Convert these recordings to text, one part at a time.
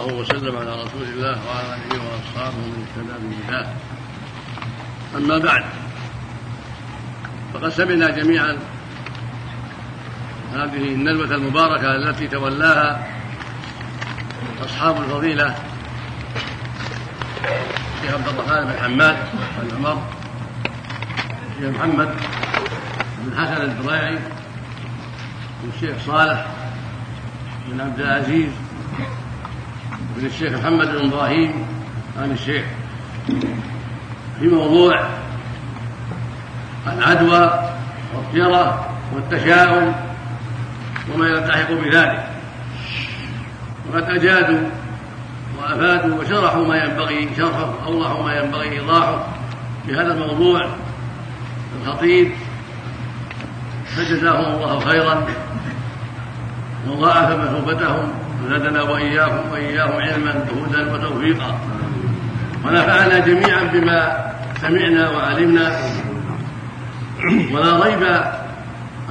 الله وسلم على رسول الله وعلى آله وأصحابه من اهتدى بهداه. أما بعد فقد سمعنا جميعا هذه الندوة المباركة التي تولاها أصحاب الفضيلة الشيخ عبد الرحمن بن حماد بن عمر الشيخ محمد بن حسن الدراعي والشيخ صالح بن عبد العزيز بن الشيخ محمد بن إبراهيم عن الشيخ في موضوع العدوى والطيرة والتشاؤم وما يلتحق بذلك. وقد أجادوا وأفادوا وشرحوا ما ينبغي شرحه أوضحوا ما ينبغي إيضاحه في هذا الموضوع الخطيب. فجزاهم الله خيرا وضاعف مثوبتهم. وزادنا واياكم وإياهم علما وهدى وتوفيقا. ونفعنا جميعا بما سمعنا وعلمنا. ولا ريب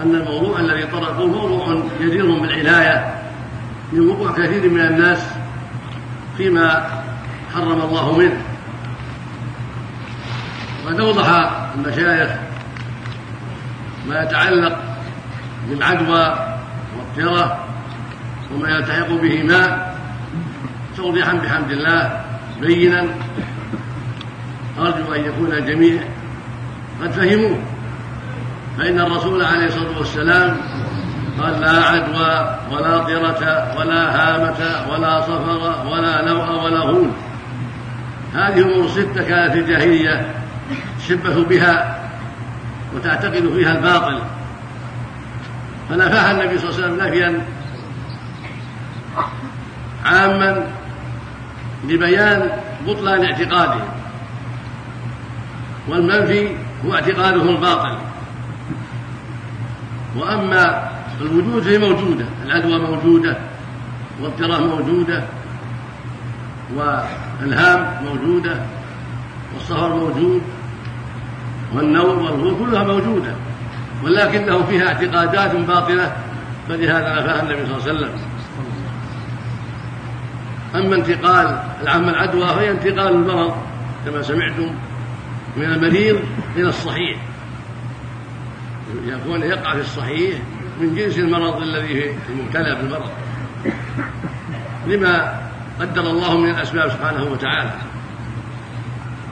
أن الموضوع الذي طرقوه موضوع جدير بالعناية من وقوع كثير من الناس فيما حرم الله منه. وقد أوضح المشايخ ما يتعلق بالعدوى والطيرة وما يلتحق بهما توضيحا بحمد الله بينا. أرجو أن يكون الجميع قد فهموه. فإن الرسول عليه الصلاة والسلام قال لا عدوى ولا طرة ولا هامة ولا صفر ولا نوء ولا غول. هذه أمور ستة كانت الجاهلية تشبه بها وتعتقد فيها الباطل. فنفاها النبي صلى الله عليه وسلم نفيا عاما لبيان بطلان اعتقادهم. والمنفي هو اعتقادهم الباطل. وأما الوجود فهي موجودة العدوى موجودة والاضطراب موجودة والهام موجودة والصهر موجود والنوم والغول كلها موجودة ولكنه فيها اعتقادات باطلة فلهذا نفاها النبي صلى الله عليه وسلم. أما انتقال العام العدوى فهي انتقال المرض كما سمعتم من المريض إلى الصحيح. يكون يقع في الصحيح من جنس المرض الذي مبتلى بالمرض. لما قدر الله من الأسباب سبحانه وتعالى.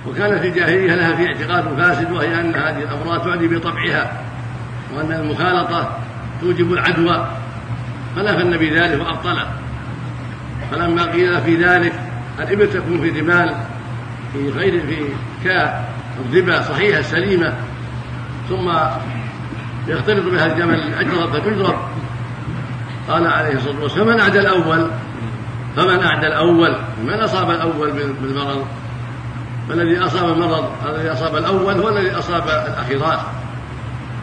وكانت الجاهلية لها في اعتقاد فاسد وهي أن هذه الأمراض تعدي بطبعها وأن المخالطة توجب العدوى. فنفى النبي ذلك وأبطله فلما قيل في ذلك الإبل تكون في رمال في غير في كالربا صحيحة سليمة ثم يختلط بها الجمل الأجرب فتجرب قال عليه الصلاة والسلام فمن أعدى الأول؟ فمن أعدى الأول؟ من أصاب الأول بالمرض؟ فالذي أصاب المرض الذي أصاب الأول هو الذي أصاب الأخيرات.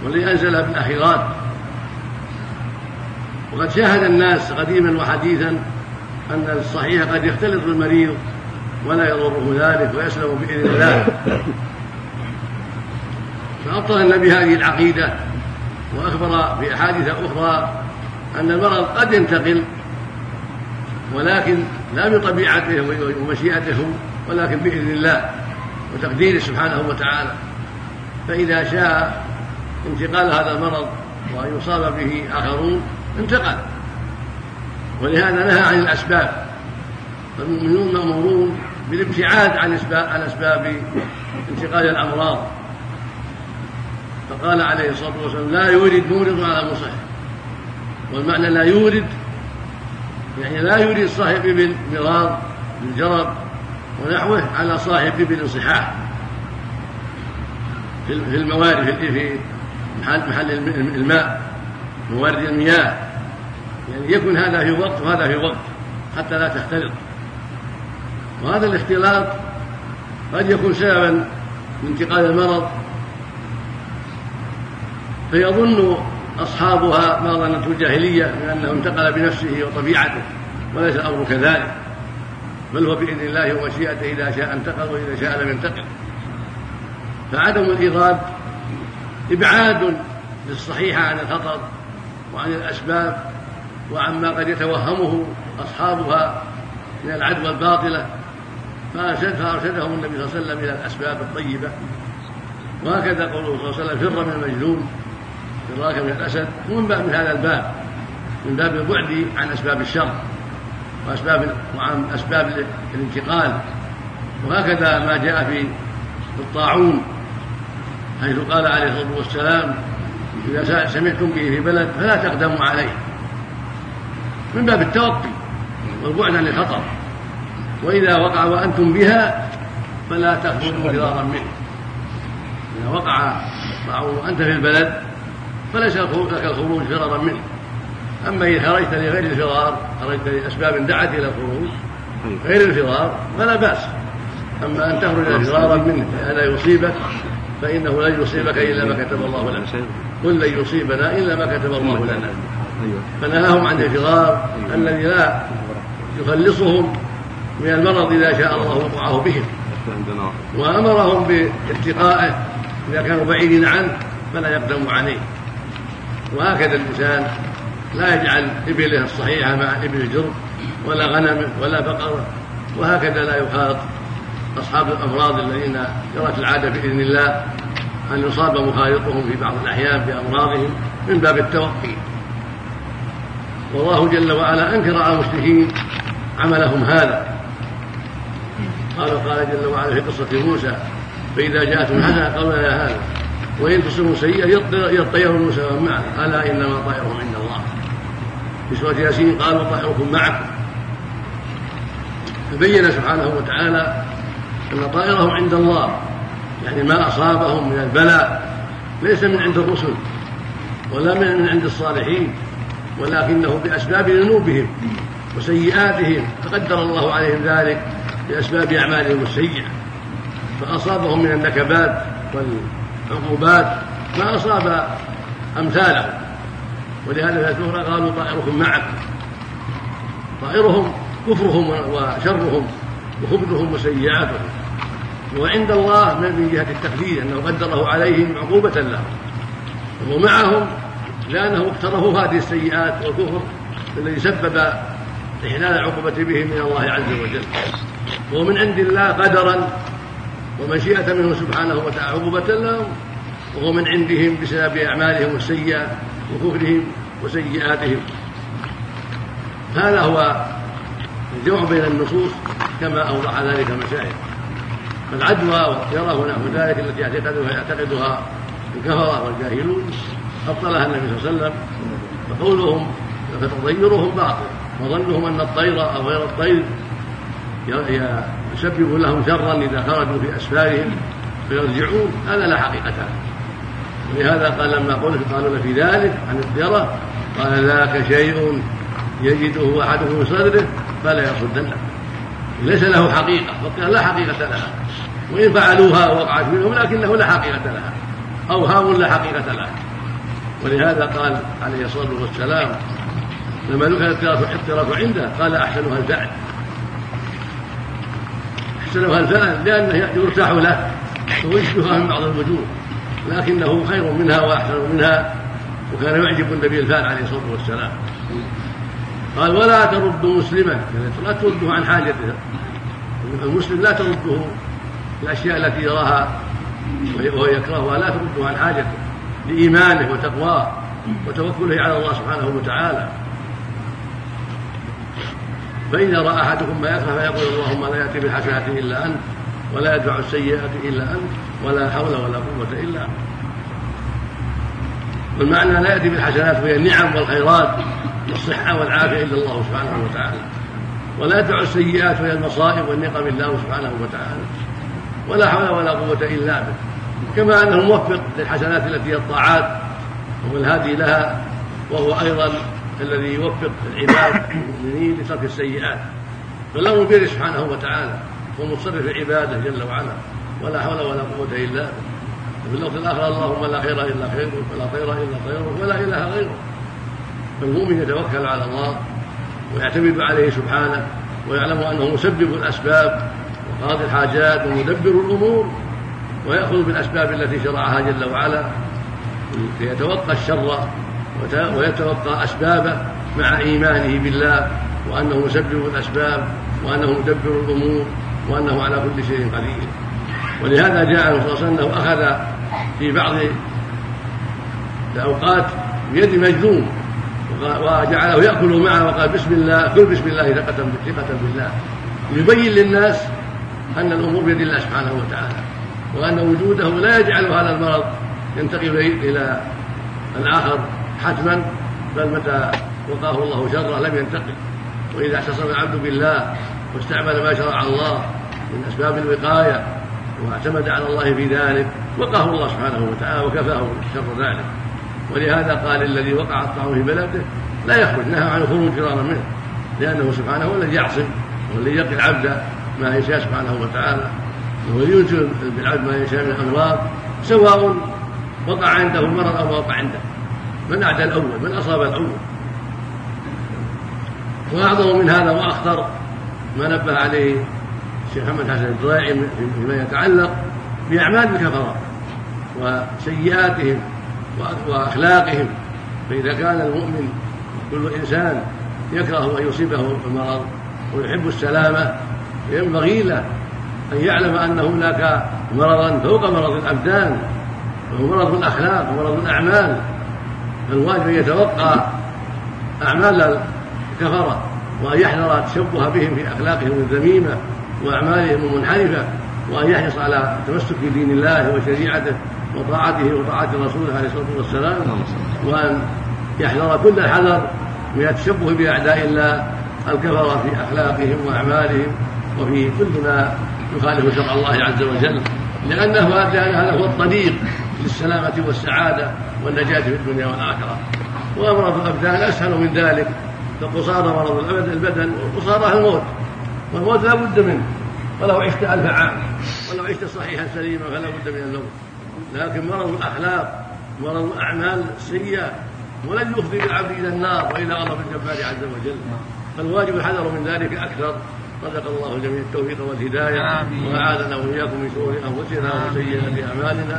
والذي أنزل بالأخيرات. وقد شاهد الناس قديما وحديثا أن الصحيح قد يختلط بالمريض ولا يضره ذلك ويسلم بإذن الله. فأبطل النبي هذه العقيدة وأخبر في أحاديث أخرى أن المرض قد ينتقل ولكن لا بطبيعته ومشيئته ولكن بإذن الله وتقديره سبحانه وتعالى. فإذا شاء انتقال هذا المرض وأن يصاب به آخرون انتقل. ولهذا نهى عن الأسباب. فالمؤمنون مأمورون بالابتعاد عن عن أسباب انتقال الأمراض. فقال عليه الصلاة والسلام لا يورد مورد على مصح والمعنى لا يورد يعني لا يورد صاحب ابن مرار بالجرب ونحوه على صاحب ابن صحاح في الموارد في محل الماء موارد المياه. يعني يكون هذا في وقت وهذا في وقت حتى لا تختلط. وهذا الاختلاط قد يكون سببا من انتقال المرض. فيظن أصحابها ما ظنته الجاهلية أنه انتقل بنفسه وطبيعته وليس الأمر كذلك بل هو بإذن الله ومشيئته إذا شاء انتقل وإذا شاء لم ينتقل. فعدم الإضاد إبعاد للصحيح عن الخطر وعن الأسباب وعما قد يتوهمه أصحابها من العدوى الباطلة فأرشدهم النبي صلى الله عليه وسلم إلى الأسباب الطيبة. وهكذا قوله صلى الله عليه وسلم فر من المجنون فراك من الأسد. ومن باب من هذا الباب من باب البعد عن أسباب الشر وأسباب وعن أسباب الانتقال. وهكذا ما جاء في الطاعون حيث قال عليه الصلاة والسلام إذا سمعتم به في بلد فلا تقدموا عليه. من باب التوقي والبعد عن الخطر. وإذا وقع وأنتم بها فلا تخرجوا فرارا منه. إذا وقع وأنت في البلد فليس لك الخروج فرارا منه. أما إن خرجت لغير الفرار خرجت لأسباب دعت إلى الخروج غير الفرار فلا بأس. أما أن تخرج فرارا منه هذا يصيبك فإنه لن يصيبك إلا ما كتب الله لنا. قل لن يصيبنا إلا ما كتب الله لنا. فنهاهم عن الفرار الذي لا يخلصهم من المرض إذا شاء الله وقعه بهم. وأمرهم باتقائه إذا كانوا بعيدين عنه فلا يقدموا عليه. وهكذا الإنسان لا يجعل إبله الصحيحة مع إبل الجرم ولا غنمه ولا بقره وهكذا لا يخاط أصحاب الأمراض الذين جرت العادة بإذن الله أن يصاب مخالطهم في بعض الأحيان بأمراضهم من باب التوقي. والله جل وعلا أنكر على المشركين عملهم هذا. قال قال جل وعلا في قصة موسى فإذا جاءتهم حسنة قالوا يا هذا. وإن تصبهم سيئة يطيروا موسى معه. ألا إنما طائرهم عند الله. في سورة ياسين قالوا طائركم معكم. فبين سبحانه وتعالى أن طائرهم عند الله. يعني ما أصابهم من البلاء ليس من عند الرسل ولا من عند الصالحين. ولكنه بأسباب ذنوبهم وسيئاتهم فقدر الله عليهم ذلك بأسباب أعمالهم السيئة. فأصابهم من النكبات والعقوبات ما أصاب أمثالهم. ولهذا في الأخرى قالوا طائركم معكم طائرهم كفرهم وشرهم وخبثهم وسيئاتهم. وعند الله من جهة التقدير أنه قدره عليهم عقوبة لهم. وهو معهم لأنه اقترفوا هذه السيئات والكفر الذي سبب إحلال العقوبة بهم من الله عز وجل. وهو من عند الله قدرا ومشيئة منه سبحانه وتعالى عقوبة لهم. وهو من عندهم بسبب أعمالهم السيئة وكفرهم وسيئاتهم. هذا هو الجمع بين النصوص كما أوضح ذلك المشايخ فالعدوى والطيرة ونحو ذلك التي يعتقدها يعتقدها الكفرة والجاهلون. أبطلها النبي صلى الله عليه وسلم فقولهم فتطيرهم باطل وظنهم أن الطير أو غير الطير يسبب لهم شرا إذا خرجوا في أسفارهم فيرجعون هذا لا حقيقة له. ولهذا قال لما قلت قالوا في ذلك عن الطيرة قال ذاك شيء يجده أحدهم في صدره فلا يصدنه. ليس له حقيقة والطيرة لا حقيقة لها. وإن فعلوها ووقعت منهم لكنه لا حقيقة لها أوهام لا حقيقة لها. ولهذا قال عليه الصلاة والسلام لما ذكر الطرف عنده قال أحسنها الفعل أحسنها الفعل لأنه يرتاح له ويشبهها من بعض الوجوه لكنه خير منها وأحسن منها وكان يعجب النبي الفعل عليه الصلاة والسلام. قال ولا ترد مسلما. يعني لا ترده عن حاجته. المسلم لا ترده الأشياء التي يراها وهو يكرهها لا ترده عن حاجته. لإيمانه وتقواه وتوكله على الله سبحانه وتعالى. فإذا رأى أحدكم ما يكره فيقول اللهم لا يأتي بالحسنات إلا أنت ولا يدفع السيئات إلا أنت ولا حول ولا قوة إلا أنت. والمعنى لا يأتي بالحسنات وهي النعم والخيرات والصحة والعافية إلا الله سبحانه وتعالى. ولا يدفع السيئات وهي المصائب والنقم الله سبحانه وتعالى. ولا حول ولا قوة إلا به كما أنه موفق للحسنات التي هي الطاعات وهو الهادي لها وهو أيضا الذي يوفق العباد المؤمنين لترك السيئات. فله البر سبحانه وتعالى ومصرف عباده جل وعلا ولا حول ولا قوة إلا به وفي اللفظ الآخر اللهم لا خير إلا خيرك ولا خير إلا خيرك ولا إله غيرك فالمؤمن يتوكل على الله ويعتمد عليه سبحانه ويعلم أنه مسبب الأسباب وقاضي الحاجات ومدبر الأمور. ويأخذ بالأسباب التي شرعها جل وعلا ليتوقى الشر ويتوقى أسبابه مع إيمانه بالله وأنه مسبب الأسباب وأنه مدبر الأمور وأنه على كل شيء قدير. ولهذا جاء صلى الله عليه وسلم أخذ في بعض الأوقات بيد مجذوم وجعله يأكل معه وقال بسم الله كل بسم الله ثقة بالله. ليبين للناس أن الأمور بيد الله سبحانه وتعالى. وأن وجوده لا يجعل هذا المرض ينتقل إلى الآخر حتما بل متى وقاه الله شره لم ينتقل. وإذا اعتصم العبد بالله واستعمل ما شرع الله من أسباب الوقاية واعتمد على الله في ذلك وقاه الله سبحانه وتعالى وكفاه شر ذلك. ولهذا قال الذي وقع الطعام في بلده لا يخرج نهى عن الخروج فرارا منه لأنه سبحانه هو الذي يعصم هو الذي يقي العبد ما يشاء سبحانه وتعالى. ينزل بالعبد ما يشاء من الأمراض سواء وقع عنده المرض أو ما وقع عنده. من أعدى الأول من أصاب الأول. وأعظم من هذا وأخطر ما نبه عليه الشيخ محمد حسن الضائعي فيما يتعلق بأعمال الكفرة وسيئاتهم وأخلاقهم. فإذا كان المؤمن كل إنسان يكره أن يصيبه المرض ويحب السلامة ينبغي له أن يعلم أن هناك مرضا فوق مرض الأبدان وهو مرض الأخلاق ومرض الأعمال. فالواجب أن يتوقع أعمال الكفرة وأن يحذر التشبه بهم في أخلاقهم الذميمة وأعمالهم المنحرفة وأن يحرص على التمسك بدين الله وشريعته وطاعته وطاعة رسوله عليه الصلاة والسلام وأن يحذر كل الحذر من التشبه بأعداء الله الكفرة في أخلاقهم وأعمالهم وفي كل ما يخالف شرع الله عز وجل لأنه هذا هو الطريق للسلامة والسعادة والنجاة في الدنيا والآخرة. وأمراض الأبدان أسهل من ذلك. فقصارى مرض البدن وقصارى الموت. والموت لا بد منه. ولو عشت ألف عام ولو عشت صحيحا سليما فلا بد من الموت لكن مرض الأخلاق مرض الأعمال السيئة ولن يفضي بالعبد إلى النار وإلى غضب الجبار عز وجل. فالواجب الحذر من ذلك أكثر. رزق الله. جميع التوفيق والهداية. وأعاذنا وإياكم من شرور أنفسنا وسيئات أعمالنا.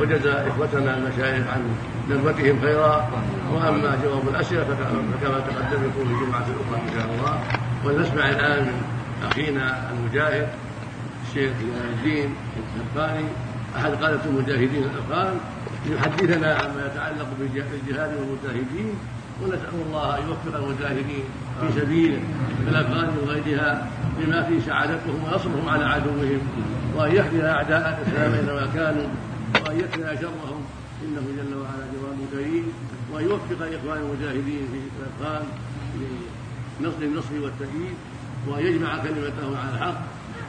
وجزى إخوتنا المشايخ عن ذمتهم خيرا. وأما جواب الأسئلة فكما تقدم يكون في جمعة أخرى إن شاء الله. ولنسمع الآن من أخينا المجاهد الشيخ الدين الثاني أحد قادة المجاهدين الأفغان ليحدثنا عما يتعلق بالجهاد والمجاهدين. ونسأل الله أن يوفق المجاهدين في سبيله في الأفغان وغيرها بما فيه سعادتهم ونصرهم على عدوهم وأن يهدي أعداء الإسلام أينما كانوا وأن يكفي شرهم. إنه جل وعلا جواد كريم. وأن يوفق إخوان المجاهدين في الأفغان لنصر النصر والتأييد. وأن يجمع كلمتهم على الحق.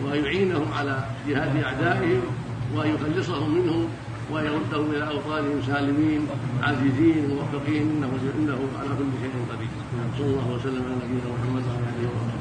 وأن يعينهم على جهاد أعدائهم. وأن يخلصهم منهم وأن يردهم إلى أوطانهم سالمين عزيزين موفقين إنه إنه على كل شيء قدير. صلى الله وسلم على نبينا محمد وعلى آله وصحبه.